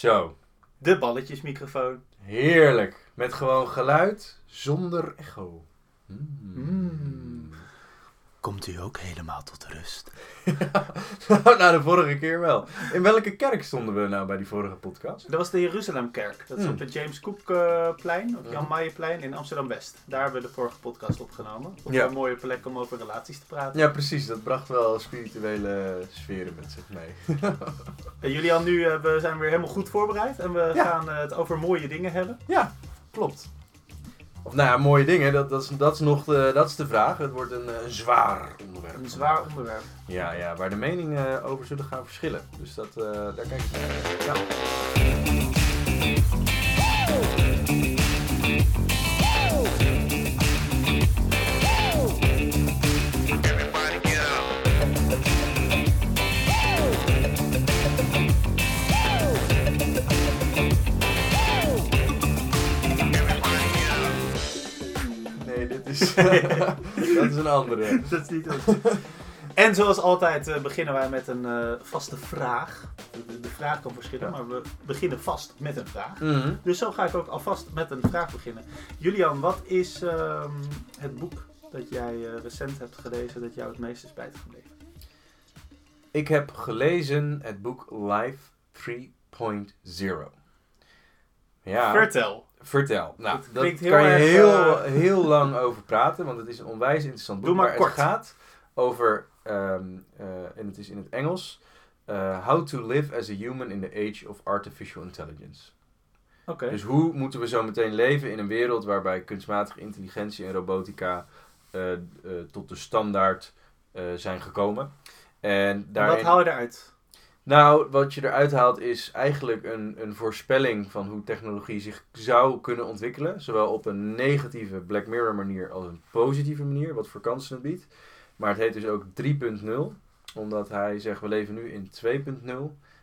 Zo, De balletjesmicrofoon. heerlijk. Met gewoon geluid zonder echo. Mm. Mm. Komt u ook helemaal tot rust? nou, de vorige keer wel. In welke kerk stonden we nou bij die vorige podcast? Dat was de Jeruzalemkerk. Dat is Hmm. op het James Cook-plein, of Jan Mhm. Maaijeplein in Amsterdam-West. Daar hebben we de vorige podcast opgenomen. Op Ja. een mooie plek om over relaties te praten. Ja, precies. Dat bracht wel spirituele sferen met zich mee. En Julian, nu eh, we zijn weer helemaal goed voorbereid. En we Ja. gaan eh, het over mooie dingen hebben. Ja, klopt. Of nou ja, mooie dingen, dat, dat, is, dat, is nog de, dat is de vraag. Het wordt een, eh, een zwaar onderwerp. Een zwaar onderwerp. Ja, ja, waar de meningen over zullen gaan verschillen. Dus dat, eh, daar kijk ik naar. Ja. Is, dat is een andere. Dat is niet het. En zoals altijd eh, beginnen wij met een eh, vaste vraag. De, de vraag kan verschillen, maar we beginnen vast met een vraag. Mhm. Dus zo ga ik ook alvast met een vraag beginnen. Julian, wat is ehm, het boek dat jij eh, recent hebt gelezen dat jou het meest is bijgebleven? Ik heb gelezen het boek Life 3.0. Ja. Vertel. Vertel. Nou, kan je erg, heel, eh, heel lang over praten, want het is een onwijs interessant boek. Doe maar kort. het gaat over, ehm, eh, en het is in het Engels, eh, How to live as a human in the age of artificial intelligence. Dus hoe moeten we zo meteen leven in een wereld waarbij kunstmatige intelligentie en robotica tot de standaard zijn gekomen. En daarin... Wat haal je eruit? Nou, wat je eruit haalt is eigenlijk een, een voorspelling van hoe technologie zich zou kunnen ontwikkelen. Zowel op een negatieve Black Mirror manier als een positieve manier, wat voor kansen het biedt. Maar het heet dus ook 3.0, omdat hij zegt we leven nu in 2.0.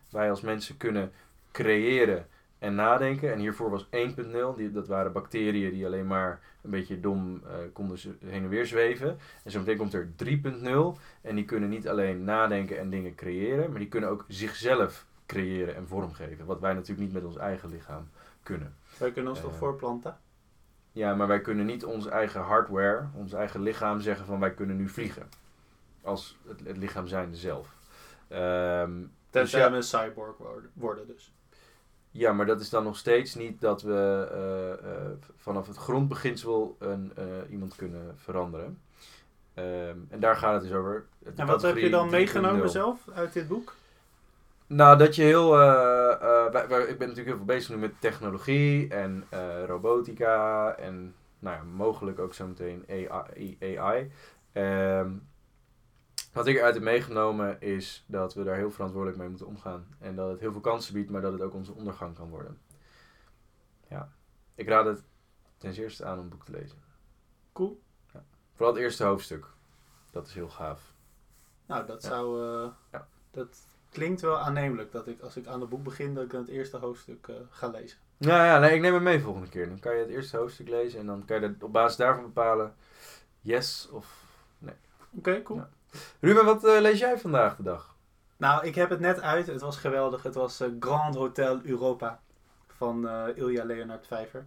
Wij als mensen kunnen creëren en nadenken. En hiervoor was 1.0, die, dat waren bacteriën die alleen maar een beetje dom eh, konden heen en weer zweven. En zo meteen komt er 3.0. En die kunnen niet alleen nadenken en dingen creëren, maar die kunnen ook zichzelf creëren en vormgeven. Wat wij natuurlijk niet met ons eigen lichaam kunnen. Wij kunnen ons toch Eh, voorplanten? Ja, maar wij kunnen niet ons eigen hardware, ons eigen lichaam zeggen van wij kunnen nu vliegen. Als het, het lichaam zijnde zelf. Dus Tenzij ja, we een cyborg worden, worden dus. Ja, maar dat is dan nog steeds niet dat we eh, eh, vanaf het grondbeginsel een, eh, iemand kunnen veranderen. Ehm, en daar gaat het dus over. En wat heb je dan 3.0. meegenomen zelf uit dit boek? Nou, dat je heel. wij- wij- ik ben natuurlijk heel veel bezig nu met technologie en robotica en nou ja, mogelijk ook zometeen AI. AI. Ehm, wat ik eruit heb meegenomen is dat we daar heel verantwoordelijk mee moeten omgaan. En dat het heel veel kansen biedt, maar dat het ook onze ondergang kan worden. Ja, ik raad het ten eerste aan om een boek te lezen. Cool. Vooral het eerste hoofdstuk. Dat is heel gaaf. Nou, dat Ja. zou... eh, Ja. Dat klinkt wel aannemelijk dat ik als ik aan het boek begin, dat ik dan het eerste hoofdstuk eh, ga lezen. Nou ja, nee, ik neem hem mee volgende keer. Dan kan je het eerste hoofdstuk lezen en dan kan je er op basis daarvan bepalen yes of... Oké, cool. Ruben, wat eh, lees jij vandaag de dag? Nou, ik heb het net uit. Het was geweldig. Het was eh, Grand Hotel Europa van eh, Ilja Leonard Vijver.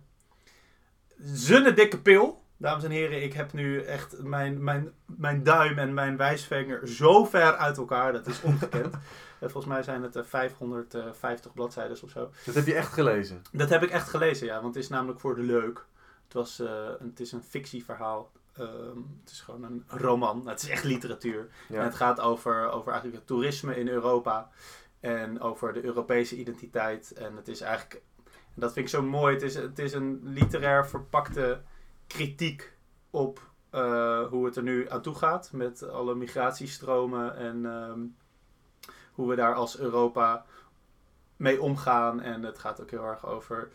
Zonne dikke pil. Dames en heren, ik heb nu echt mijn, mijn, mijn duim en mijn wijsvinger zo ver uit elkaar. Dat is ongekend. Volgens mij zijn het eh, 550 bladzijden of zo. Dat heb je echt gelezen. Dat heb ik echt gelezen, ja. Want het is namelijk voor de leuk. Het, was, het is een fictieverhaal. Ehm, het is gewoon een roman. Het is echt literatuur. En het gaat over, over eigenlijk het toerisme in Europa. En over de Europese identiteit. En het is eigenlijk, en dat vind ik zo mooi, het is, het is een literair verpakte kritiek op eh, hoe het er nu aan toe gaat. Met alle migratiestromen en ehm, hoe we daar als Europa mee omgaan. En het gaat ook heel erg over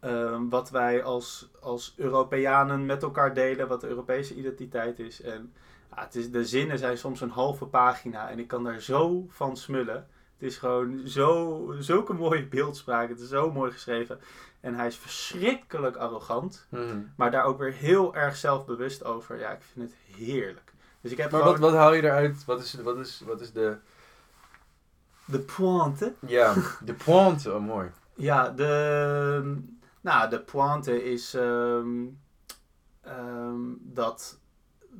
ehm, wat wij als, als Europeanen met elkaar delen. Wat de Europese identiteit is. En ja, het is, de zinnen zijn soms een halve pagina en ik kan daar zo van smullen. Het is gewoon zo, zulke mooie beeldspraak. Het is zo mooi geschreven. En hij is verschrikkelijk arrogant. Mhm. Maar daar ook weer heel erg zelfbewust over. Ja, ik vind het heerlijk. Dus ik heb Maar gewoon wat, wat haal je eruit? Wat is, wat is, wat is de... de pointe. Ja, de pointe. Oh, mooi. Ja, de, nou, de pointe is ehm, ehm, dat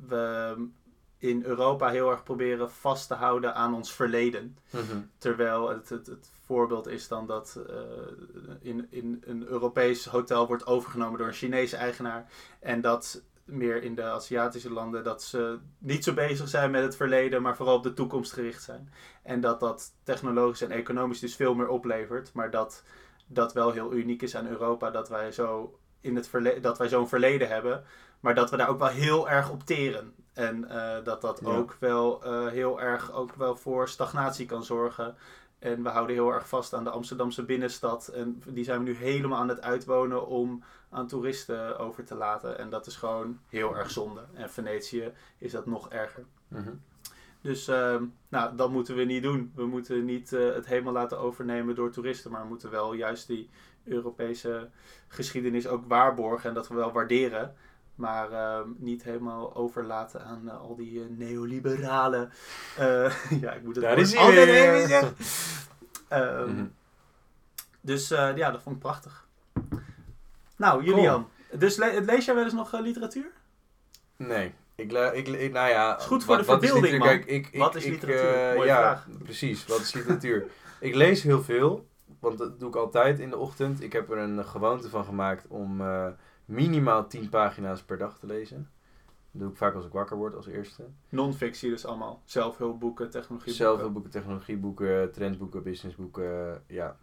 we in Europa heel erg proberen vast te houden aan ons verleden. Mhm. Terwijl het, het, het voorbeeld is dan dat eh, in, in een Europees hotel wordt overgenomen door een Chinese eigenaar. En dat meer in de Aziatische landen dat ze niet zo bezig zijn met het verleden, maar vooral op de toekomst gericht zijn. En dat dat technologisch en economisch dus veel meer oplevert. Maar dat dat wel heel uniek is aan Europa, dat wij zo in het verle- dat wij zo'n verleden hebben. Maar dat we daar ook wel heel erg op teren. En eh, dat dat Ja. ook wel eh, heel erg ook wel voor stagnatie kan zorgen. En we houden heel erg vast aan de Amsterdamse binnenstad. En die zijn we nu helemaal aan het uitwonen om aan toeristen over te laten. En dat is gewoon heel erg zonde. En Venetië is dat nog erger. Mhm. Dus ehm, nou, dat moeten we niet doen. We moeten niet eh, het helemaal laten overnemen door toeristen. Maar we moeten wel juist die Europese geschiedenis ook waarborgen. En dat we wel waarderen. Maar ehm, niet helemaal overlaten aan eh, al die eh, neoliberale... ja, ik moet het Daar is altijd even zeggen. Ehm, Mhm. Dus ja, dat vond ik prachtig. Nou, Julian. Dus le- lees jij wel eens nog literatuur? Nee. Ik, ik, ik, nou ja, Is goed voor wat- de wat is verbeelding, literatuur? man. Kijk, ik, ik, Wat is ik, literatuur? eh, Mooie ja, vraag. precies. Wat is literatuur? ik lees heel veel, want dat doe ik altijd in de ochtend. Ik heb er een gewoonte van gemaakt om eh, minimaal 10 pagina's per dag te lezen. Dat doe ik vaak als ik wakker word als eerste. Non-fictie dus allemaal. Zelfhulpboeken, technologie. Zelfhulpboeken, technologieboeken, trendboeken, businessboeken, ja.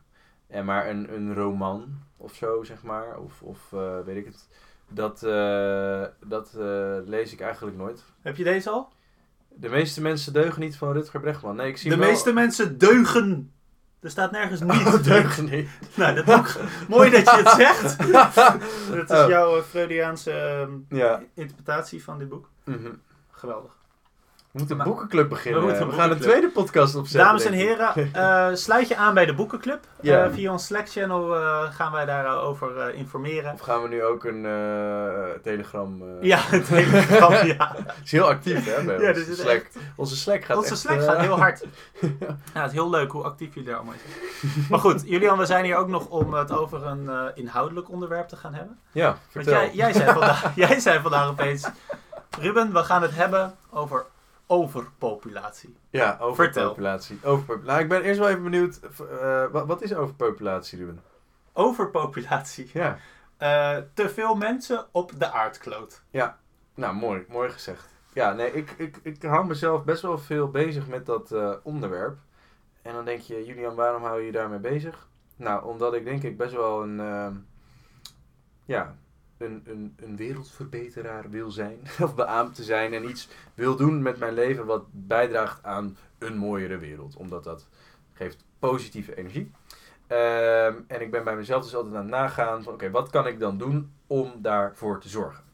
En maar een, een roman of zo, zeg maar, of, of eh, weet ik het. Dat, eh, dat eh, lees ik eigenlijk nooit. Heb je deze al? De meeste mensen deugen niet van Rutger Bregman. Nee, ik zie De wel- meeste mensen deugen. Er staat nergens niet Oh, deugen niet. Nou, dat ook mooi dat je het zegt. Dat is Oh. jouw eh, Freudiaanse ehm, Ja. interpretatie van dit boek. mhm. Geweldig. We moeten een boekenclub beginnen. we moeten een gaan een tweede podcast opzetten. Dames en heren, eh, sluit je aan bij de boekenclub. Eh, via ons Slack-channel eh, gaan wij daarover informeren. Of gaan we nu ook een telegram... Ja, het telegram, ja. is heel actief, hè, bij Ja, dus Slack. Onze Slack gaat Onze echt, Slack gaat heel hard. Ja, het is heel leuk hoe actief jullie daar allemaal zijn. Maar goed, Julian, we zijn hier ook nog om het over een inhoudelijk onderwerp te gaan hebben. Ja, Want vertel. jij, jij, zei vandaag, jij zei vandaag opeens... Ruben, we gaan het hebben over overpopulatie. Ja, overpopulatie. Overpopulatie. Nou, ik ben eerst wel even benieuwd. eh, wat, wat is overpopulatie, Ruben? Overpopulatie. Ja. Eh, te veel mensen op de aardkloot. Nou, mooi. Mooi gezegd. Ja, nee, ik, ik, ik hou mezelf best wel veel bezig met dat eh, onderwerp. En dan denk je, Julian, waarom hou je je daarmee bezig? Nou, omdat ik denk ik best wel een, ehm, ja, een, een, een wereldverbeteraar wil zijn. Of beaamd te zijn en iets wil doen met mijn leven wat bijdraagt aan een mooiere wereld. Omdat dat geeft positieve energie. Ehm, en ik ben bij mezelf dus altijd aan het nagaan van, oké, wat kan ik dan doen om daarvoor te zorgen?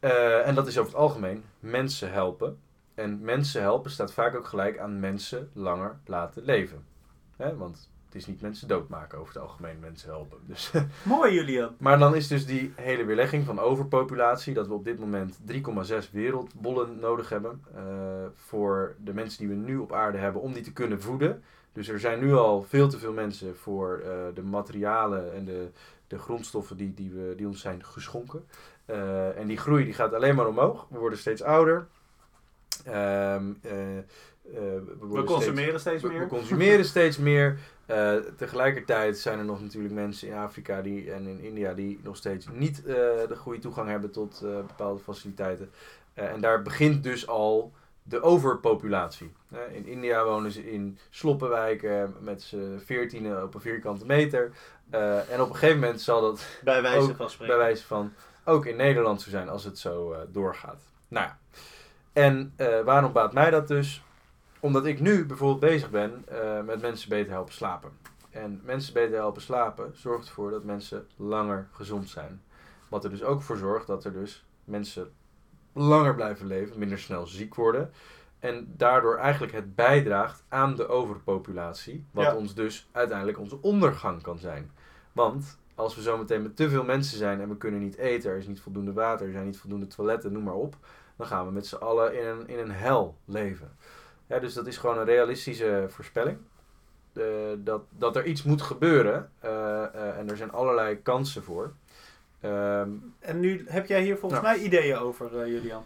Eh, en dat is over het algemeen mensen helpen. En mensen helpen staat vaak ook gelijk aan mensen langer laten leven. Hè? Want het is niet mensen doodmaken over het algemeen, mensen helpen. Dus, Mooi, Julian. maar dan is dus die hele weerlegging van overpopulatie, dat we op dit moment 3,6 wereldbollen nodig hebben eh, voor de mensen die we nu op aarde hebben, om die te kunnen voeden. Dus er zijn nu al veel te veel mensen voor eh, de materialen en de, de grondstoffen die, die, we, die ons zijn geschonken. Eh, en die groei die gaat alleen maar omhoog. We worden steeds ouder. Eh, we, We worden consumeren steeds we, we meer. consumeren steeds meer. Eh, tegelijkertijd zijn er nog natuurlijk mensen in Afrika die, en in India die nog steeds niet eh, de goede toegang hebben tot eh, bepaalde faciliteiten. Eh, en daar begint dus al de overpopulatie. Eh, in India wonen ze in sloppenwijken met z'n veertienen op een vierkante meter. Eh, en op een gegeven moment zal dat Bij wijze ook van spreken. bij wijze van ook in Nederland zo zijn als het zo eh, doorgaat. Nou ja. En eh, waarom baat mij dat dus? Omdat ik nu bijvoorbeeld bezig ben eh, met mensen beter helpen slapen. En mensen beter helpen slapen zorgt ervoor dat mensen langer gezond zijn. Wat er dus ook voor zorgt dat er dus mensen langer blijven leven, minder snel ziek worden. En daardoor eigenlijk het bijdraagt aan de overpopulatie. Wat Ja. ons dus uiteindelijk onze ondergang kan zijn. Want als we zometeen met te veel mensen zijn en we kunnen niet eten, er is niet voldoende water, er zijn niet voldoende toiletten, noem maar op. Dan gaan we met z'n allen in een, in een hel leven. Ja, dus dat is gewoon een realistische voorspelling. Dat, dat er iets moet gebeuren. Eh, Eh, en er zijn allerlei kansen voor. Ehm, En nu heb jij hier volgens Nou. mij ideeën over, eh, Julian.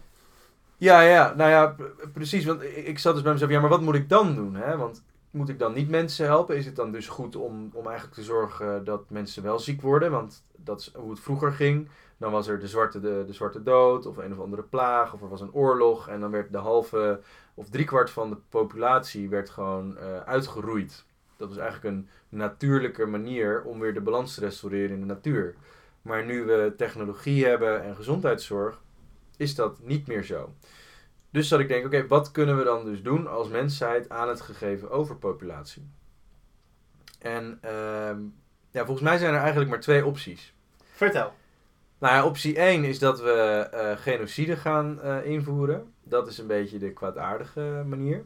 ja, ja, nou ja, precies. Want ik, ik zat dus bij mezelf, ja, maar wat moet ik dan doen? Hè? Want moet ik dan niet mensen helpen? Is het dan dus goed om, om eigenlijk te zorgen dat mensen wel ziek worden? Want dat is hoe het vroeger ging. Dan was er de zwarte, de, de zwarte dood of een of andere plaag of er was een oorlog. En dan werd de halve of driekwart van de populatie werd gewoon eh, uitgeroeid. Dat was eigenlijk een natuurlijke manier om weer de balans te restaureren in de natuur. Maar nu we technologie hebben en gezondheidszorg, is dat niet meer zo. Dus dat ik denk, oké, wat kunnen we dan dus doen als mensheid aan het gegeven overpopulatie? En ehm, ja, volgens mij zijn er eigenlijk maar twee opties. Vertel. Nou ja, optie 1 is dat we eh, genocide gaan eh, invoeren. Dat is een beetje de kwaadaardige manier.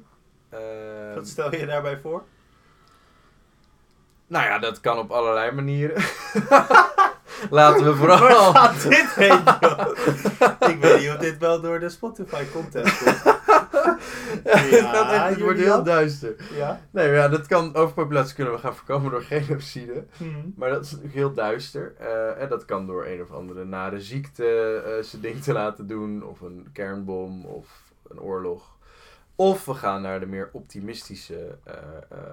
Ehm, Wat stel je daarbij voor? nou ja, dat kan op allerlei manieren. Laten we Waar vooral... gaat dit heen, joh? Ik weet niet of dit wel door de Spotify content komt. echt- het wordt heel duister. Ja? Nee, maar ja, dat kan, overpopulatie kunnen we gaan voorkomen door genocide. Hmm. Maar dat is natuurlijk heel duister. Eh, en dat kan door een of andere nare ziekte eh zijn ding te laten doen. Of een kernbom of een oorlog. Of we gaan naar de meer optimistische eh,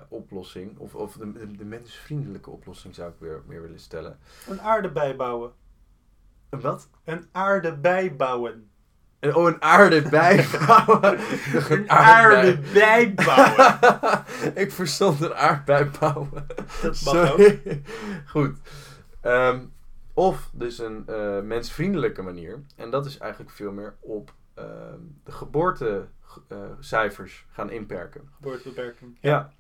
oplossing. Of, of de, de, de mensvriendelijke oplossing zou ik weer meer willen stellen. Een aarde bijbouwen. Een wat? Een aarde bijbouwen. En, oh, een aarde bijbouwen. Een aarde bijbouwen. ik verstond een aardbei bouwen. Dat mag ook. Goed. Ehm, of dus een eh, mensvriendelijke manier. En dat is eigenlijk veel meer op ehm, de geboortecijfers gaan inperken. Geboortebeperking. Ja.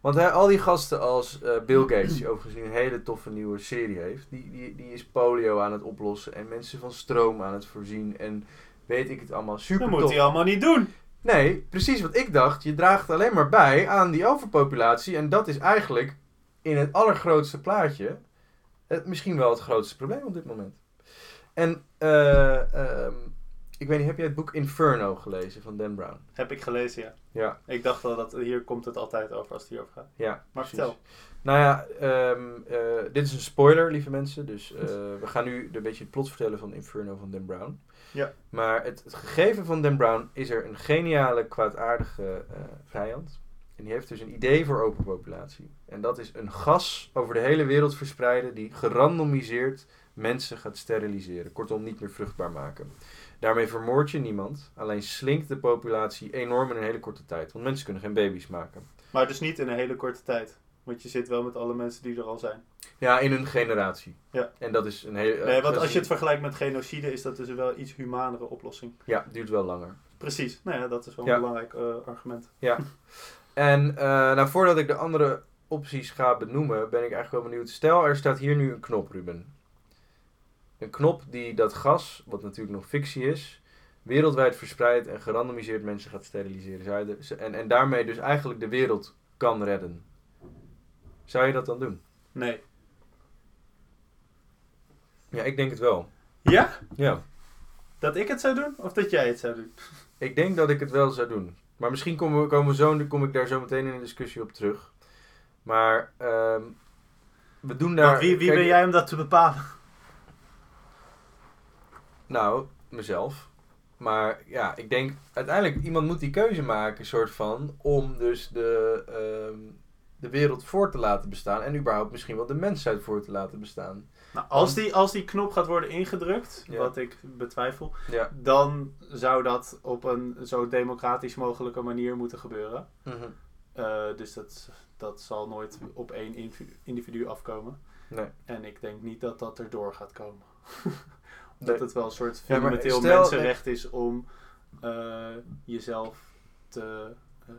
Want hè, al die gasten als eh, Bill Gates, die overigens een hele toffe nieuwe serie heeft, die, die, die is polio aan het oplossen en mensen van stroom aan het voorzien en weet ik het allemaal. Super Dat moet tof. hij allemaal niet doen. Nee, precies wat ik dacht. Je draagt alleen maar bij aan die overpopulatie. En dat is eigenlijk in het allergrootste plaatje het, misschien wel het grootste probleem op dit moment. En eh, ehm, ik weet niet, heb jij het boek Inferno gelezen van Dan Brown? Heb ik gelezen, ja. Ja, Ik dacht wel dat hier komt het altijd over als het hierover gaat. ja. Maar vertel. Nou ja, ehm, eh, dit is een spoiler, lieve mensen. Dus eh, we gaan nu een beetje het plot vertellen van Inferno van Dan Brown. Ja. Maar het, het gegeven van Dan Brown is er een geniale, kwaadaardige eh, vijand. En die heeft dus een idee voor overpopulatie. En dat is een gas over de hele wereld verspreiden die gerandomiseerd mensen gaat steriliseren. Kortom, niet meer vruchtbaar maken. Daarmee vermoord je niemand, alleen slinkt de populatie enorm in een hele korte tijd. Want mensen kunnen geen baby's maken. Maar dus niet in een hele korte tijd. Want je zit wel met alle mensen die er al zijn. Ja, in een generatie. Ja. En dat is een hele... Nee, want als je het vergelijkt met genocide, is dat dus een wel iets humanere oplossing. Ja, duurt wel langer. Precies. Nou ja, dat is wel Ja. een belangrijk eh, argument. En eh, nou, voordat ik de andere opties ga benoemen, ben ik eigenlijk wel benieuwd. Stel, er staat hier nu een knop, Ruben. Een knop die dat gas, wat natuurlijk nog fictie is, wereldwijd verspreidt en gerandomiseerd mensen gaat steriliseren. Zou je de- en, en daarmee dus eigenlijk de wereld kan redden. Zou je dat dan doen? Nee. Ja, ik denk het wel. Ja? Ja. Dat ik het zou doen? Of dat jij het zou doen? Ik denk dat ik het wel zou doen. Maar misschien komen we, komen we zo, kom ik daar zo meteen in een discussie op terug. Maar ehm, we doen daar... Want wie wie kijk, ben jij om dat te bepalen? Nou, mezelf. Maar ja, ik denk uiteindelijk iemand moet die keuze maken, soort van, om dus de, ehm, de wereld voor te laten bestaan en überhaupt misschien wel de mensheid voor te laten bestaan. Nou, als, die, als die knop gaat worden ingedrukt, Ja. wat ik betwijfel, Ja. dan zou dat op een zo democratisch mogelijke manier moeten gebeuren. Mhm. Eh, dus dat, dat zal nooit op één individu afkomen. Nee. En ik denk niet dat dat erdoor gaat komen. Nee. dat het wel een soort Ja, fundamenteel stel- mensenrecht is om eh, jezelf te eh,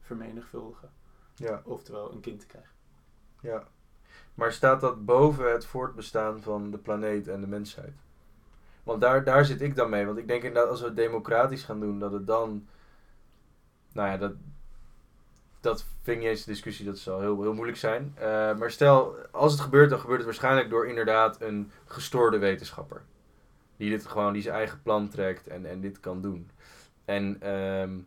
vermenigvuldigen. Ja, Oftewel een kind te krijgen. ja. Maar staat dat boven het voortbestaan van de planeet en de mensheid? Want daar, daar zit ik dan mee. Want ik denk inderdaad, als we het democratisch gaan doen, dat het dan. Nou ja, dat. Dat vind ik niet eens een discussie, dat zal heel, heel moeilijk zijn. Eh, maar stel, als het gebeurt, dan gebeurt het waarschijnlijk door inderdaad een gestoorde wetenschapper. Die dit gewoon, die zijn eigen plan trekt en, en dit kan doen. En ehm,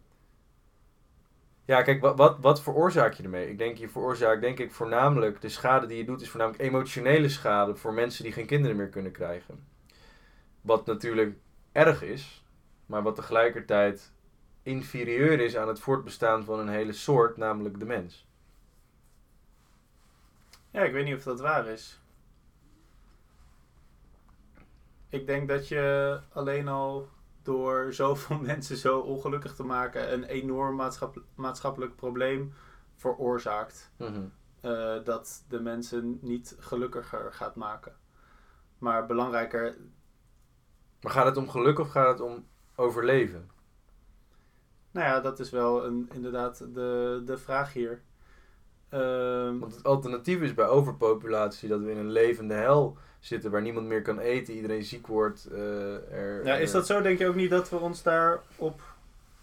Ja, kijk, wat, wat, wat veroorzaak je ermee? Ik denk, je veroorzaakt denk ik voornamelijk, de schade die je doet is voornamelijk emotionele schade voor mensen die geen kinderen meer kunnen krijgen. Wat natuurlijk erg is, maar wat tegelijkertijd inferieur is aan het voortbestaan van een hele soort, namelijk de mens. Ja, ik weet niet of dat waar is. Ik denk dat je alleen al door zoveel mensen zo ongelukkig te maken een enorm maatschapp- maatschappelijk probleem veroorzaakt. Mhm. eh, dat de mensen niet gelukkiger gaat maken. Maar belangrijker, Maar gaat het om geluk of gaat het om overleven? nou ja, dat is wel een, inderdaad de, de vraag hier. Ehm, Want het alternatief is bij overpopulatie dat we in een levende hel zitten waar niemand meer kan eten, iedereen ziek wordt. eh, er, ja, is dat zo? Denk je ook niet dat we ons daarop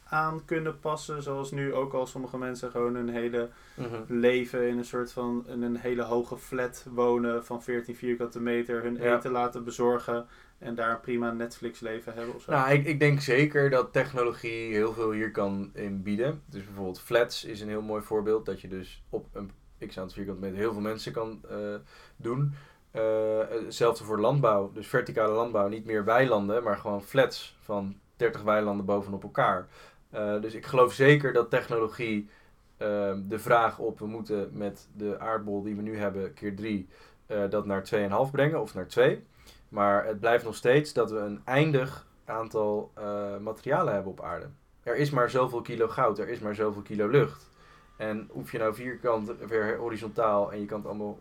aan kunnen passen? Zoals nu ook al sommige mensen gewoon een hele Mhm. leven in een soort van in een hele hoge flat wonen van 14 vierkante meter, hun Ja. eten laten bezorgen en daar een prima Netflix leven hebben of zo. Nou, ik, ik denk zeker dat technologie heel veel hier kan in bieden. Dus bijvoorbeeld flats is een heel mooi voorbeeld. Dat je dus op een x aantal vierkante meter heel veel mensen kan eh, doen. Eh, hetzelfde voor landbouw. Dus verticale landbouw. Niet meer weilanden, maar gewoon flats van 30 weilanden bovenop elkaar. Eh, dus ik geloof zeker dat technologie eh, de vraag op... we moeten met de aardbol die we nu hebben, keer 3... dat naar 2,5 brengen of naar 2. Maar het blijft nog steeds dat we een eindig aantal eh, materialen hebben op aarde. Er is maar zoveel kilo goud, er is maar zoveel kilo lucht. En hoef je nou vierkant weer horizontaal en je kan het allemaal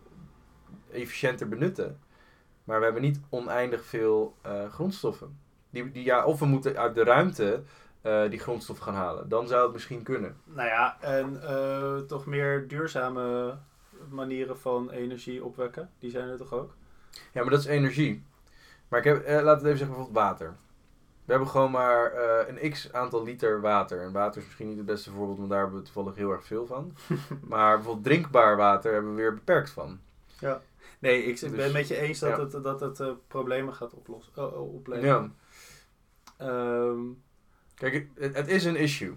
efficiënter benutten. Maar we hebben niet oneindig veel eh, grondstoffen. Die, die, ja, of we moeten uit de ruimte eh, die grondstoffen gaan halen. Dan zou het misschien kunnen. Nou ja, en eh, toch meer duurzame manieren van energie opwekken. Die zijn er toch ook? Ja, maar dat is energie. Maar ik heb, laten we even zeggen, bijvoorbeeld water. We hebben gewoon maar een x aantal liter water. En water is misschien niet het beste voorbeeld, want daar hebben we toevallig heel erg veel van. maar bijvoorbeeld drinkbaar water hebben we weer beperkt van. Nee, ik ben Dus, met je eens dat ja. het, dat het eh, problemen gaat oplossen, oh, opleveren. Ja. Ehm, Kijk, het, het is een issue.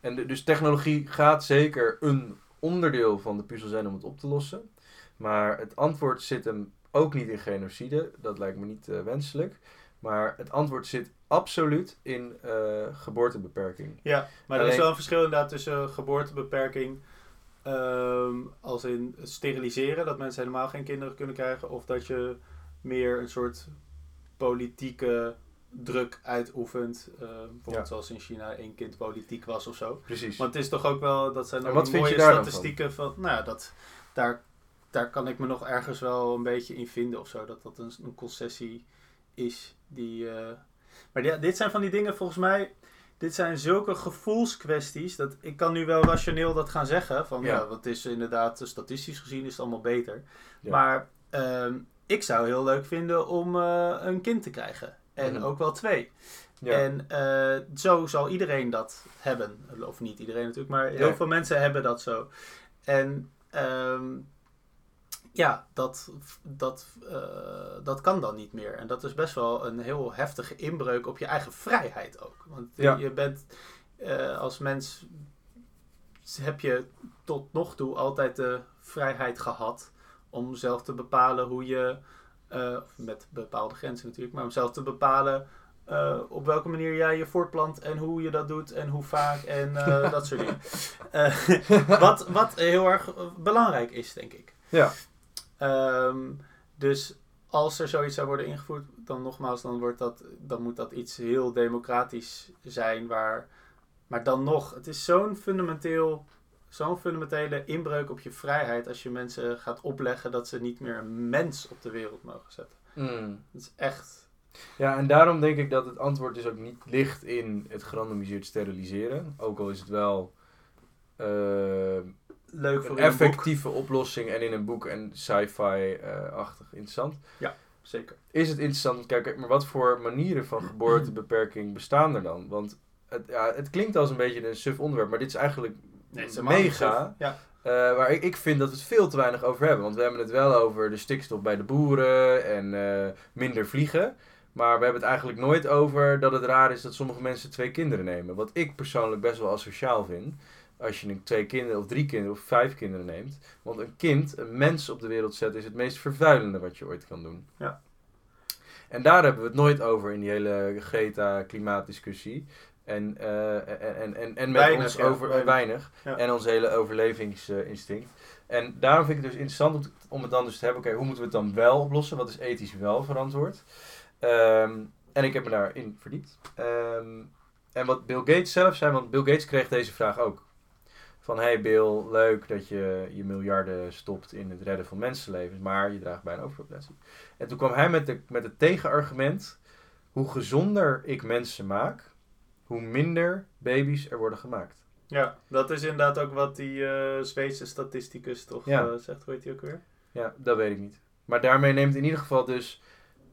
En de- dus technologie gaat zeker een onderdeel van de puzzel zijn om het op te lossen. Maar het antwoord zit hem ook niet in genocide. Dat lijkt me niet wenselijk. Maar het antwoord zit absoluut in geboortebeperking. ja, maar er is wel een verschil inderdaad tussen geboortebeperking, ehm, als in steriliseren, dat mensen helemaal geen kinderen kunnen krijgen, of dat je meer een soort politieke druk uitoefent, eh, bijvoorbeeld Ja. zoals in China één kind politiek was of zo. Precies. Want het is toch ook wel, dat zijn ook mooie statistieken van, nou ja, dat, daar, daar kan ik me nog ergens wel een beetje in vinden of zo. Dat dat een, een concessie is die... eh, Maar ja, dit zijn van die dingen volgens mij, dit zijn zulke gevoelskwesties, dat ik kan nu wel rationeel dat gaan zeggen, van ja, Ja. wat is inderdaad, eh, statistisch gezien is het allemaal beter. Ja. Maar ehm, ik zou heel leuk vinden om eh, een kind te krijgen. En Mhm. ook wel twee. ja. En eh, zo zal iedereen dat hebben. Of niet iedereen natuurlijk, maar heel veel mensen hebben dat zo. En ehm, ja, dat, dat, eh, dat kan dan niet meer. En dat is best wel een heel heftige inbreuk op je eigen vrijheid ook. Want Ja. je bent eh, als mens heb je tot nog toe altijd de vrijheid gehad om zelf te bepalen hoe je, eh, met bepaalde grenzen natuurlijk, maar om zelf te bepalen op welke manier jij je voortplant en hoe je dat doet en hoe vaak en dat soort dingen. Wat, wat heel erg belangrijk is, denk ik. Ja. Ehm, dus als er zoiets zou worden ingevoerd, dan nogmaals, dan, wordt dat, dan moet dat iets heel democratisch zijn. Waar, maar dan nog, het is zo'n fundamenteel, zo'n fundamentele inbreuk op je vrijheid als je mensen gaat opleggen dat ze niet meer een mens op de wereld mogen zetten. Mm. Dat is echt. Ja, en daarom denk ik dat het antwoord dus ook niet ligt in het gerandomiseerd steriliseren. Ook al is het wel eh, Leuk voor een boek. effectieve oplossing en in een boek en sci-fi-achtig interessant. Zeker. Is het interessant, kijk, maar wat voor manieren van geboortebeperking bestaan er dan? Want het, ja, het klinkt als een beetje een suf onderwerp, maar dit is eigenlijk Nee, het is mega. Ja. Eh, waar ik, ik vind dat we het veel te weinig over hebben. Want we hebben het wel over de stikstof bij de boeren en eh, minder vliegen. Maar we hebben het eigenlijk nooit over dat het raar is dat sommige mensen twee kinderen nemen. Wat ik persoonlijk best wel asociaal vind. Als je nu twee kinderen of drie kinderen of vijf kinderen neemt. Want een kind, een mens op de wereld zetten, is het meest vervuilende wat je ooit kan doen. Ja. En daar hebben we het nooit over in die hele Greta-klimaatdiscussie. En, eh, en, en, en, en met Weinig, ons ja, over weinig. weinig. Ja. En ons hele overlevingsinstinct. En daarom vind ik het dus interessant om, te- om het dan dus te hebben. Oké, hoe moeten we het dan wel oplossen? Wat is ethisch wel verantwoord? Ehm, en ik heb me daarin verdiept. Ehm, en wat Bill Gates zelf zei, want Bill Gates kreeg deze vraag ook. Van, hey Bill, leuk dat je je miljarden stopt in het redden van mensenlevens, maar je draagt bij een overpopulatie. En toen kwam hij met, de, met het tegenargument, hoe gezonder ik mensen maak, hoe minder baby's er worden gemaakt. Ja, dat is inderdaad ook wat die eh Zweedse statisticus toch Ja. eh, zegt. Hoe heet die ook weer? Ja, dat weet ik niet. Maar daarmee neemt in ieder geval dus,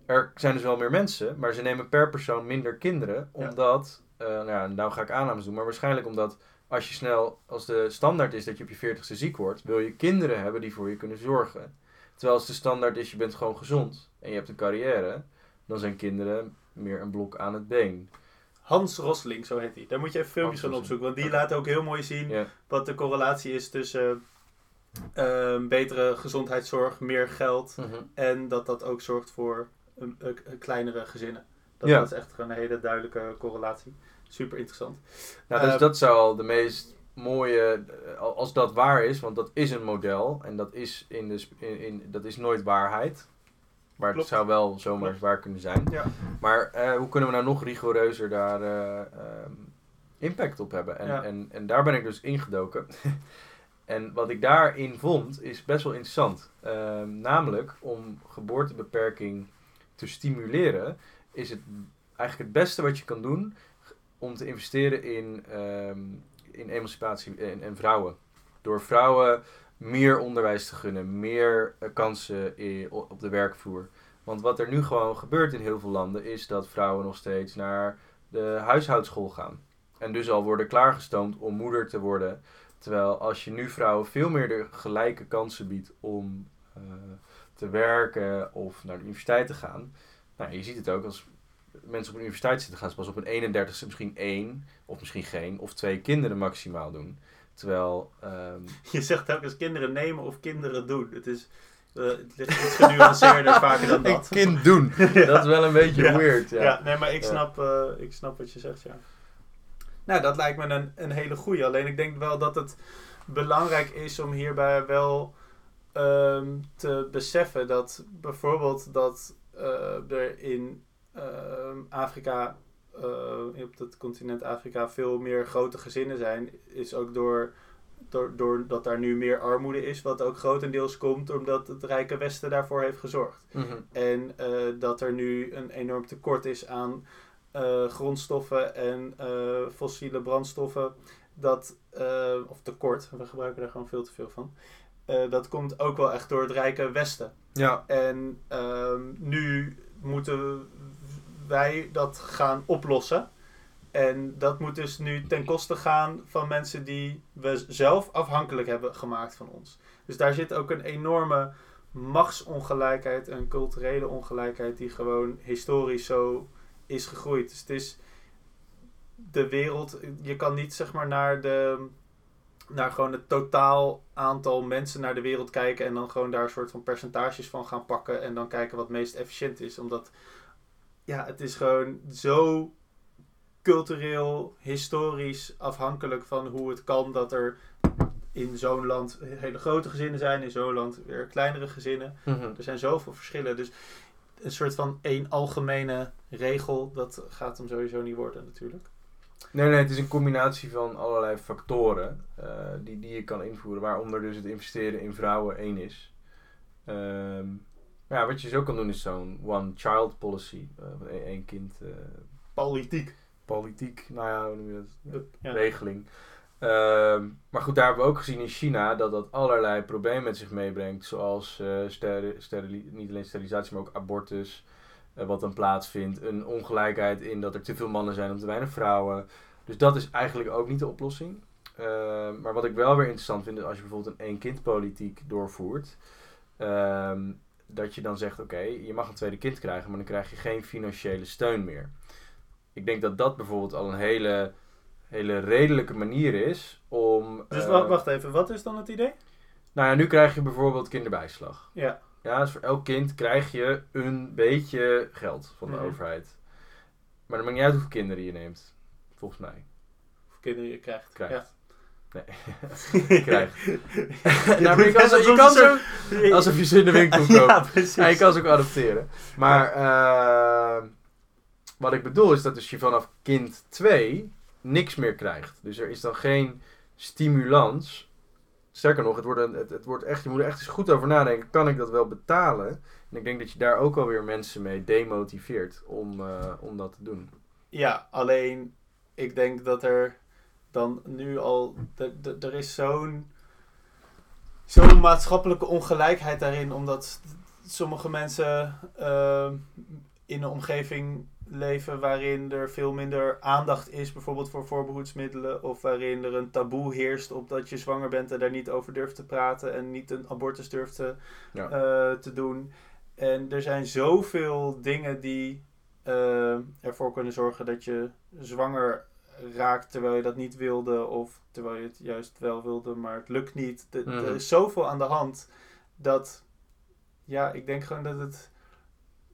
er zijn dus wel meer mensen, maar ze nemen per persoon minder kinderen, Ja. omdat, eh, nou ja, nou ga ik aannames doen, maar waarschijnlijk omdat als je snel, als de standaard is dat je op je veertigste ziek wordt, wil je kinderen hebben die voor je kunnen zorgen. Terwijl als de standaard is je bent gewoon gezond en je hebt een carrière, dan zijn kinderen meer een blok aan het been. Hans Rosling, zo heet hij. Daar moet je even filmpjes van opzoeken. Want die laat ook heel mooi zien wat de correlatie is tussen ehm, betere gezondheidszorg, meer geld. Mhm. En dat dat ook zorgt voor een, een- een kleinere gezinnen. Dat, Ja. dat is echt een hele duidelijke correlatie. Super interessant. Nou, dus dat zou al de meest mooie, eh, al- als dat waar is, want dat is een model en dat is, in de, in, in, dat is nooit waarheid. Maar Klopt. het zou wel zomaar Klopt. waar kunnen zijn. Ja. Maar eh, hoe kunnen we nou nog rigoureuzer daar eh, ehm, impact op hebben? En, Ja. en, en daar ben ik dus ingedoken. en wat ik daarin vond, is best wel interessant. Ehm, namelijk, om geboortebeperking te stimuleren, is het eigenlijk het beste wat je kan doen om te investeren in, ehm, in emancipatie en, en vrouwen. Door vrouwen meer onderwijs te gunnen, meer eh, kansen op de werkvloer. Want wat er nu gewoon gebeurt in heel veel landen is dat vrouwen nog steeds naar de huishoudschool gaan. En dus al worden klaargestoomd om moeder te worden. Terwijl als je nu vrouwen veel meer de gelijke kansen biedt om eh, te werken of naar de universiteit te gaan. Nou, je ziet het ook als mensen op de universiteit zitten, gaan ze pas op een 31ste misschien één of misschien geen of twee kinderen maximaal doen. Terwijl ehm, Je zegt telkens kinderen nemen of kinderen doen. Het, is, eh, het ligt iets genuanceerder vaker dan een dat. kind doen. Ja. Dat is wel een beetje Ja. weird. Ja. Ja, nee, maar ik snap, eh, ik snap wat je zegt, ja. Nou, dat lijkt me een, een hele goeie. Alleen ik denk wel dat het belangrijk is om hierbij wel ehm, te beseffen dat bijvoorbeeld dat eh, er in Afrika, eh, op het continent Afrika, veel meer grote gezinnen zijn, is ook door, door, doordat daar nu meer armoede is, wat ook grotendeels komt omdat het rijke Westen daarvoor heeft gezorgd. Mhm. En eh, dat er nu een enorm tekort is aan eh, grondstoffen en fossiele brandstoffen. Dat, of tekort, we gebruiken daar gewoon veel te veel van. Dat komt ook wel echt door het rijke Westen. ja. En ehm, nu moeten wij dat gaan oplossen. En dat moet dus nu ten koste gaan van mensen die we zelf afhankelijk hebben gemaakt van ons. Dus daar zit ook een enorme machtsongelijkheid en culturele ongelijkheid die gewoon historisch zo is gegroeid. Dus het is de wereld, je kan niet zeg maar naar de naar gewoon het totaal aantal mensen naar de wereld kijken en dan gewoon daar een soort van percentages van gaan pakken en dan kijken wat meest efficiënt is. Omdat ja, het is gewoon zo cultureel, historisch afhankelijk van hoe het kan dat er in zo'n land hele grote gezinnen zijn, in zo'n land weer kleinere gezinnen. Mhm. Er zijn zoveel verschillen. Dus een soort van één algemene regel, dat gaat hem sowieso niet worden natuurlijk. Nee, nee, het is een combinatie van allerlei factoren eh, die, die je kan invoeren, waaronder dus het investeren in vrouwen één is. Ja, wat je zo kan doen is zo'n one-child policy, één kind eh, Politiek. politiek, nou ja, hoe noem je dat? Ja. regeling. Ehm, maar goed, daar hebben we ook gezien in China dat dat allerlei problemen met zich meebrengt. Zoals eh, steri- sterili- niet alleen sterilisatie, maar ook abortus. wat dan plaatsvindt. Een ongelijkheid in dat er te veel mannen zijn om te weinig vrouwen. Dus dat is eigenlijk ook niet de oplossing. Ehm, maar wat ik wel weer interessant vind, is als je bijvoorbeeld een één-kind-politiek doorvoert. ehm, dat je dan zegt, oké, je mag een tweede kind krijgen, maar dan krijg je geen financiële steun meer. Ik denk dat dat bijvoorbeeld al een hele hele redelijke manier is om... Dus eh, wacht, wacht even, wat is dan het idee? Nou ja, nu krijg je bijvoorbeeld kinderbijslag. Ja. Ja, dus voor elk kind krijg je een beetje geld van de Mhm. overheid. Maar dan maakt niet uit hoeveel kinderen je neemt. Volgens mij. Of kinderen je krijgt. Krijgt. Nee. Ja. Krijgt. Je nou, maar je kan, zo, je kan zo, alsof je ze in de winkel koopt. Ja, precies. Ja, je kan ze ook adopteren. Maar eh, wat ik bedoel is dat dus je vanaf kind 2 niks meer krijgt. Dus er is dan geen stimulans. Sterker nog, het wordt, een, het, het wordt echt, je moet er echt eens goed over nadenken. Kan ik dat wel betalen? En ik denk dat je daar ook alweer mensen mee demotiveert om, eh, om dat te doen. Ja, alleen ik denk dat er dan nu al. Er is zo'n. Zo'n maatschappelijke ongelijkheid daarin, omdat sommige mensen ehm, in een omgeving leven waarin er veel minder aandacht is, bijvoorbeeld voor voorbehoedsmiddelen, of waarin er een taboe heerst op dat je zwanger bent en daar niet over durft te praten en niet een abortus durft te, Ja. eh, te doen. En er zijn zoveel dingen die eh, ervoor kunnen zorgen dat je zwanger raakt terwijl je dat niet wilde, of terwijl je het juist wel wilde, maar het lukt niet. De- Mhm. Er is zoveel aan de hand dat, ja, ik denk gewoon dat het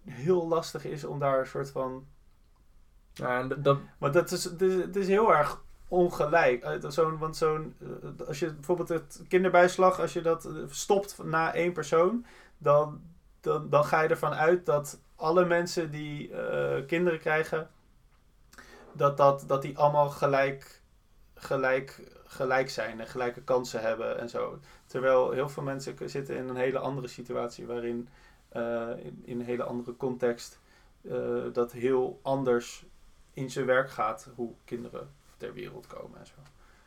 heel lastig is om daar een soort van. Ja, en dat- dat, Want dat is, het, is, het is heel erg ongelijk. Eh, Zo'n, want zo'n, eh, als je bijvoorbeeld het kinderbijslag, als je dat eh, stopt na één persoon, dan, dan, dan ga je ervan uit dat alle mensen die kinderen krijgen, dat, dat, dat die allemaal gelijk, gelijk, gelijk zijn en gelijke kansen hebben en zo. Terwijl heel veel mensen zitten in een hele andere situatie waarin eh, in, in een hele andere context eh, dat heel anders in zijn werk gaat hoe kinderen ter wereld komen en zo.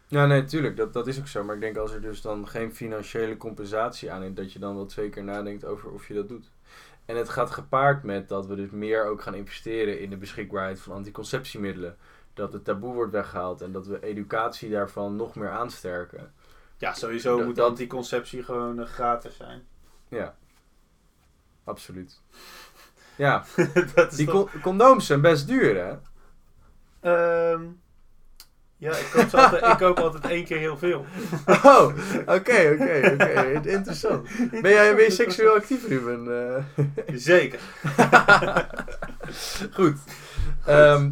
Ja, nee, tuurlijk, dat, dat is ook zo. Maar ik denk als er dus dan geen financiële compensatie aan is, dat je dan wel twee keer nadenkt over of je dat doet. En het gaat gepaard met dat we dus meer ook gaan investeren in de beschikbaarheid van anticonceptiemiddelen. Dat het taboe wordt weggehaald en dat we educatie daarvan nog meer aansterken. Ja, sowieso Dat- moet dat- anticonceptie gewoon eh, gratis zijn. Ja, absoluut. Ja, die toch- condooms zijn best duur, hè? Ehm, ja, ik koop, altijd, ik koop altijd één keer heel veel. Oh, oké, oké, oké. Interessant. Ben jij je seksueel actief, Ruben? Eh, Zeker. Goed. Ehm,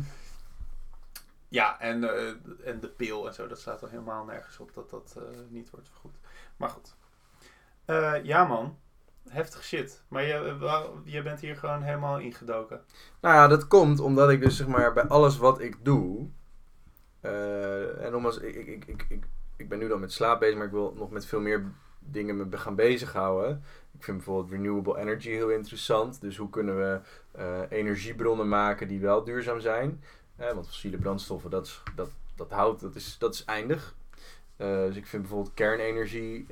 Ja, en, eh, en de pil en zo, dat staat er helemaal nergens op dat dat eh, niet wordt vergoed. Maar goed. Ja man, heftig shit. Maar je, je bent hier gewoon helemaal ingedoken. nou ja, dat komt omdat ik dus zeg maar bij alles wat ik doe. Eh, en nogmaals, ik, ik, ik, ik, ik, ik ben nu dan met slaap bezig, maar ik wil nog met veel meer dingen me gaan bezighouden. Ik vind bijvoorbeeld renewable energy heel interessant. Dus hoe kunnen we eh, energiebronnen maken die wel duurzaam zijn? Eh, want fossiele brandstoffen, dat, is, dat, dat houdt, dat is, dat is eindig. Dus ik vind bijvoorbeeld kernenergie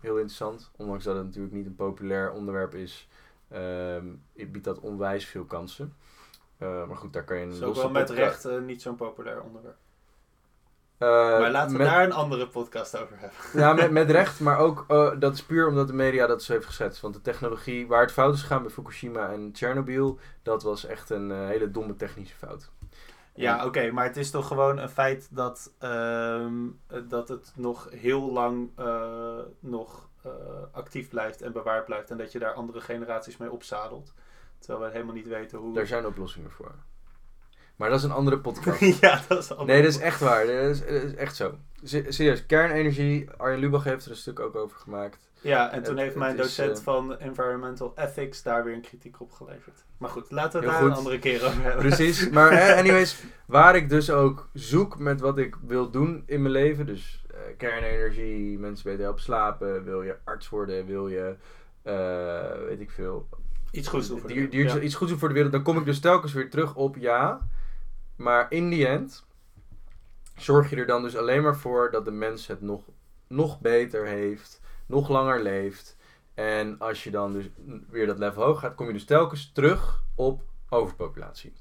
heel interessant. Ondanks dat het natuurlijk niet een populair onderwerp is, ehm, biedt dat onwijs veel kansen. Maar goed, daar kan je losse wel met recht niet zo'n populair onderwerp. Eh, maar laten we met- daar een andere podcast over hebben. Ja, met, met recht, maar ook eh, dat is puur omdat de media dat zo heeft geschetst. Want de technologie, waar het fout is gegaan bij Fukushima en Chernobyl, dat was echt een eh, hele domme technische fout. Ja, oké, maar het is toch gewoon een feit dat, ehm, eh, dat het nog heel lang nog actief blijft en bewaard blijft. En dat je daar andere generaties mee opzadelt. Terwijl we helemaal niet weten hoe... Daar zijn oplossingen voor. Maar dat is een andere podcast. ja, dat is allemaal... Nee, dat is echt waar. Dat is, dat is echt zo. Se- Serieus, kernenergie, Arjen Lubach heeft er een stuk ook over gemaakt. Ja, en toen Het- heeft mijn is, docent eh, van Environmental Ethics daar weer een kritiek op geleverd. Maar goed, laten we het daar goed. een andere keer over hebben. Precies. Maar eh, anyways, waar ik dus ook zoek met wat ik wil doen in mijn leven. Dus eh, kernenergie, mensen beter helpen slapen. Wil je arts worden? Wil je, weet ik veel, Iets goeds doen voor de wereld. iets goeds doen voor de wereld. Dan kom ik dus telkens weer terug op ja. Maar in die end zorg je er dan dus alleen maar voor dat de mens het nog, nog beter heeft. Nog langer leeft. En als je dan dus weer dat level hoog gaat, kom je dus telkens terug op overpopulatie.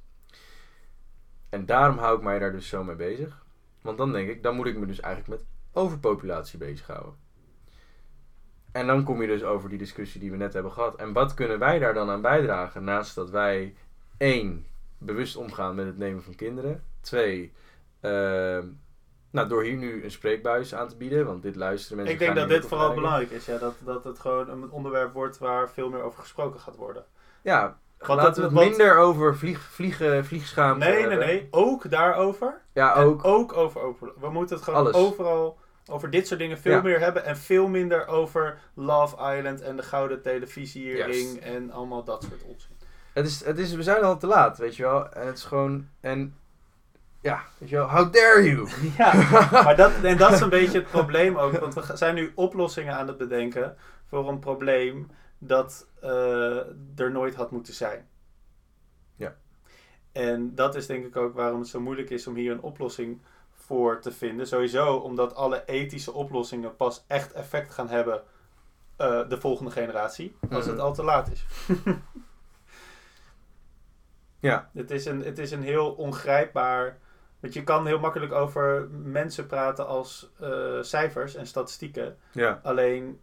En daarom hou ik mij daar dus zo mee bezig. Want dan denk ik, dan moet ik me dus eigenlijk met overpopulatie bezighouden. En dan kom je dus over die discussie die we net hebben gehad. En wat kunnen wij daar dan aan bijdragen? Naast dat wij één, bewust omgaan met het nemen van kinderen. Twee, Ehm, nou, door hier nu een spreekbuis aan te bieden, want dit luisteren mensen. Ik denk dat dit vooral belangrijk is. Ja, dat, dat het gewoon een onderwerp wordt waar veel meer over gesproken gaat worden. Ja, Want laten we het want- minder over vlieg, vliegen, vliegschaamte Nee, nee, hebben. nee. Ook daarover. Ja, En ook. ook over, over. We moeten het gewoon Alles. overal over dit soort dingen veel Ja. meer hebben. En veel minder over Love Island en de gouden televisiering en allemaal dat soort onzin. Het is, het is, we zijn al te laat, weet je wel. En het is gewoon, en ja, weet je wel, how dare you? Ja, maar dat, en dat is een beetje het probleem ook. Want we zijn nu oplossingen aan het bedenken voor een probleem dat eh, er nooit had moeten zijn. Ja. En dat is denk ik ook waarom het zo moeilijk is om hier een oplossing voor te vinden. Sowieso omdat alle ethische oplossingen pas echt effect gaan hebben eh, de volgende generatie. Als het Mhm. al te laat is. Ja, Het is, een, het is een heel ongrijpbaar. Want je kan heel makkelijk over mensen praten als eh, cijfers en statistieken. ja, Alleen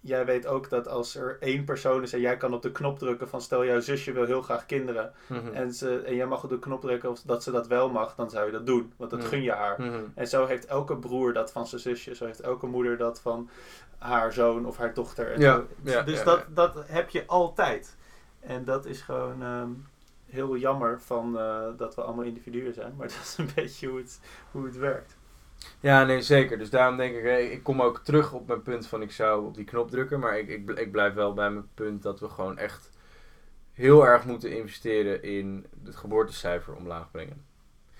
jij weet ook dat als er één persoon is en jij kan op de knop drukken van stel jouw zusje wil heel graag kinderen. Mhm. En, ze, en jij mag op de knop drukken of dat ze dat wel mag, dan zou je dat doen. Want dat Mhm. gun je haar. Mhm. En zo heeft elke broer dat van zijn zusje. Zo heeft elke moeder dat van haar zoon of haar dochter. En Ja, dus ja, dat, dat heb je altijd. En dat is gewoon ehm, heel jammer van, eh, dat we allemaal individuen zijn. Maar dat is een beetje hoe het, hoe het werkt. Ja, nee, zeker. Dus daarom denk ik, hè, ik kom ook terug op mijn punt van ik zou op die knop drukken. Maar ik, ik, ik blijf wel bij mijn punt dat we gewoon echt heel erg moeten investeren in het geboortecijfer omlaag brengen.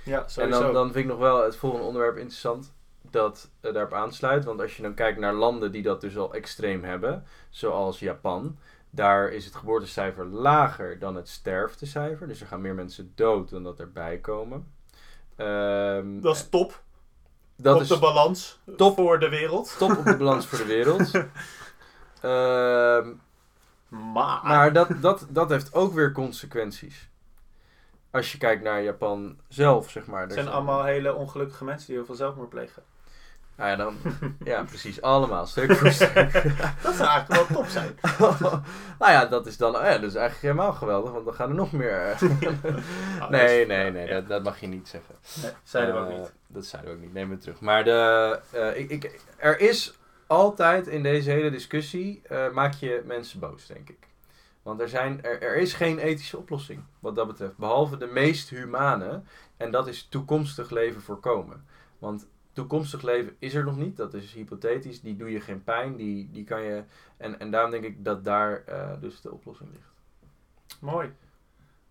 Ja, En sowieso. dan, dan vind ik nog wel het volgende onderwerp interessant dat eh, daarop aansluit. Want als je dan kijkt naar landen die dat dus al extreem hebben, zoals Japan, daar is het geboortecijfer lager dan het sterftecijfer. Dus er gaan meer mensen dood dan dat erbij komen. Ehm, dat is top. dat op is de balans top. voor de wereld. top op de balans voor de wereld. Ehm, Maar, maar dat, dat, dat heeft ook weer consequenties. Als je kijkt naar Japan zelf, zeg maar. het zijn allemaal hele ongelukkige mensen die heel veel zelfmoord plegen. Nou ja, dan, ja, precies. Allemaal, stuk voor stuk. Dat zou eigenlijk wel top zijn. nou ja, dat is dan ja, dat is eigenlijk helemaal geweldig, want dan gaan er nog meer. nee, nee, nee, ja. dat, dat mag je niet zeggen. Nee, zeiden we ook Eh, niet. Dat zeiden we ook niet, neem het terug. Maar de, eh, ik, ik, er is altijd in deze hele discussie, eh, maak je mensen boos, denk ik. Want er, zijn, er, er is geen ethische oplossing wat dat betreft. Behalve de meest humane. En dat is toekomstig leven voorkomen. Want toekomstig leven is er nog niet. Dat is hypothetisch. Die doe je geen pijn. Die, die kan je... En, en daarom denk ik dat daar eh, dus de oplossing ligt. Mooi.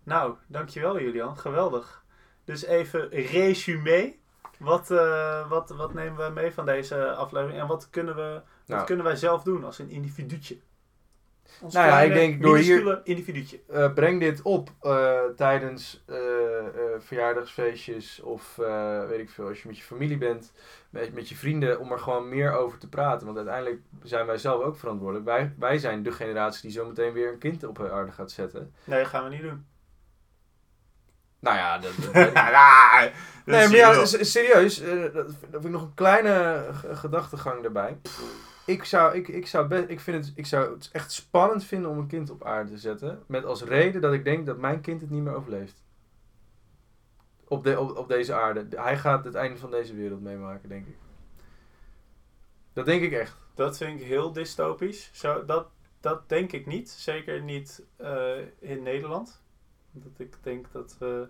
Nou, dankjewel Julian. Geweldig. Dus even resume. Wat, eh, wat, wat nemen we mee van deze aflevering? En wat kunnen, we, wat Nou. kunnen wij zelf doen als een individuutje? Ons Nou ja, ik denk door hier- individuutje. Eh, breng dit op eh, tijdens verjaardagsfeestjes of eh, weet ik veel, als je met je familie bent, met, met je vrienden, om er gewoon meer over te praten. Want uiteindelijk zijn wij zelf ook verantwoordelijk. Wij, wij zijn de generatie die zometeen weer een kind op de aarde gaat zetten. Nee, dat gaan we niet doen. Nou ja, dat, Nee, maar ja, serieus, eh, dat, dat vind ik nog een kleine gedachtegang erbij. Ik zou, ik, ik zou best, ik vind het, ik zou het echt spannend vinden om een kind op aarde te zetten. Met als reden dat ik denk dat mijn kind het niet meer overleeft. Op, de, op, op deze aarde. Hij gaat het einde van deze wereld meemaken, denk ik. Dat denk ik echt. Dat vind ik heel dystopisch. Zo, dat, dat denk ik niet. Zeker niet eh, in Nederland. Dat ik denk dat we,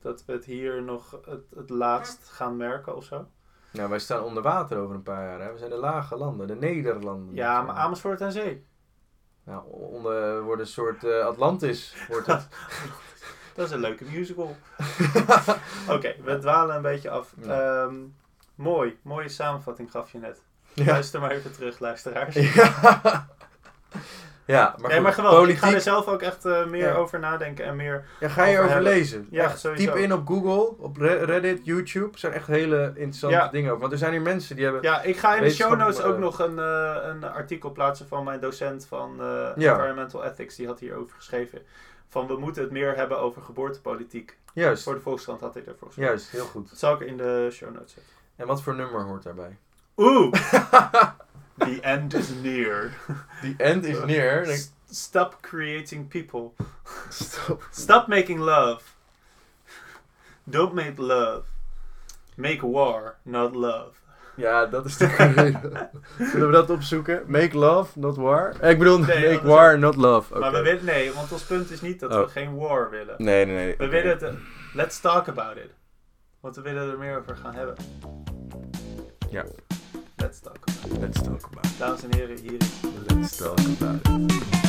dat we het hier nog het, het laatst gaan merken of zo. Nou, wij staan onder water over een paar jaar. Hè? We zijn de lage landen, de Nederlanden. Ja, maar Amersfoort en Zee. Nou, onder wordt een soort eh, Atlantis, wordt het. Dat is een leuke musical. Oké, we dwalen een beetje af. Ja. Ehm, mooi, mooie samenvatting gaf je net. ja. Luister maar even terug, luisteraars. Ja. ja, maar, nee, maar geweldig. Ik Politiek, ga er zelf ook echt eh, meer Ja. over nadenken en meer... ja, ga je over lezen. Ja, Echt. Typ in op Google, op Re- Reddit, YouTube. Er zijn echt hele interessante Ja. dingen over. Want er zijn hier mensen die hebben... Ja, ik ga in de show notes maar, ook eh, nog een, eh, een artikel plaatsen van mijn docent van eh. Environmental Ethics. Die had hierover geschreven. Van we moeten het meer hebben over geboortepolitiek. Juist, Voor de Volkskrant had hij daarvoor geschreven. juist, heel goed. Dat zal ik in de show notes zetten. En wat voor nummer hoort daarbij? Oeh! The end is near. The end is near. S- Stop creating people. Stop making love. Don't make love. Make war, not love. Ja, dat is de Zullen we dat opzoeken? Make love, not war? Eh, Ik bedoel, Nee, make war, ook- not love. Maar we willen, nee, want ons punt is niet dat Oh. we geen war willen. Nee, nee, nee. We willen het, let's talk about it. Want we willen er meer over gaan hebben. Ja. Let's talk about it. Let's talk about it. Dames en heren, hier is Let's talk about it.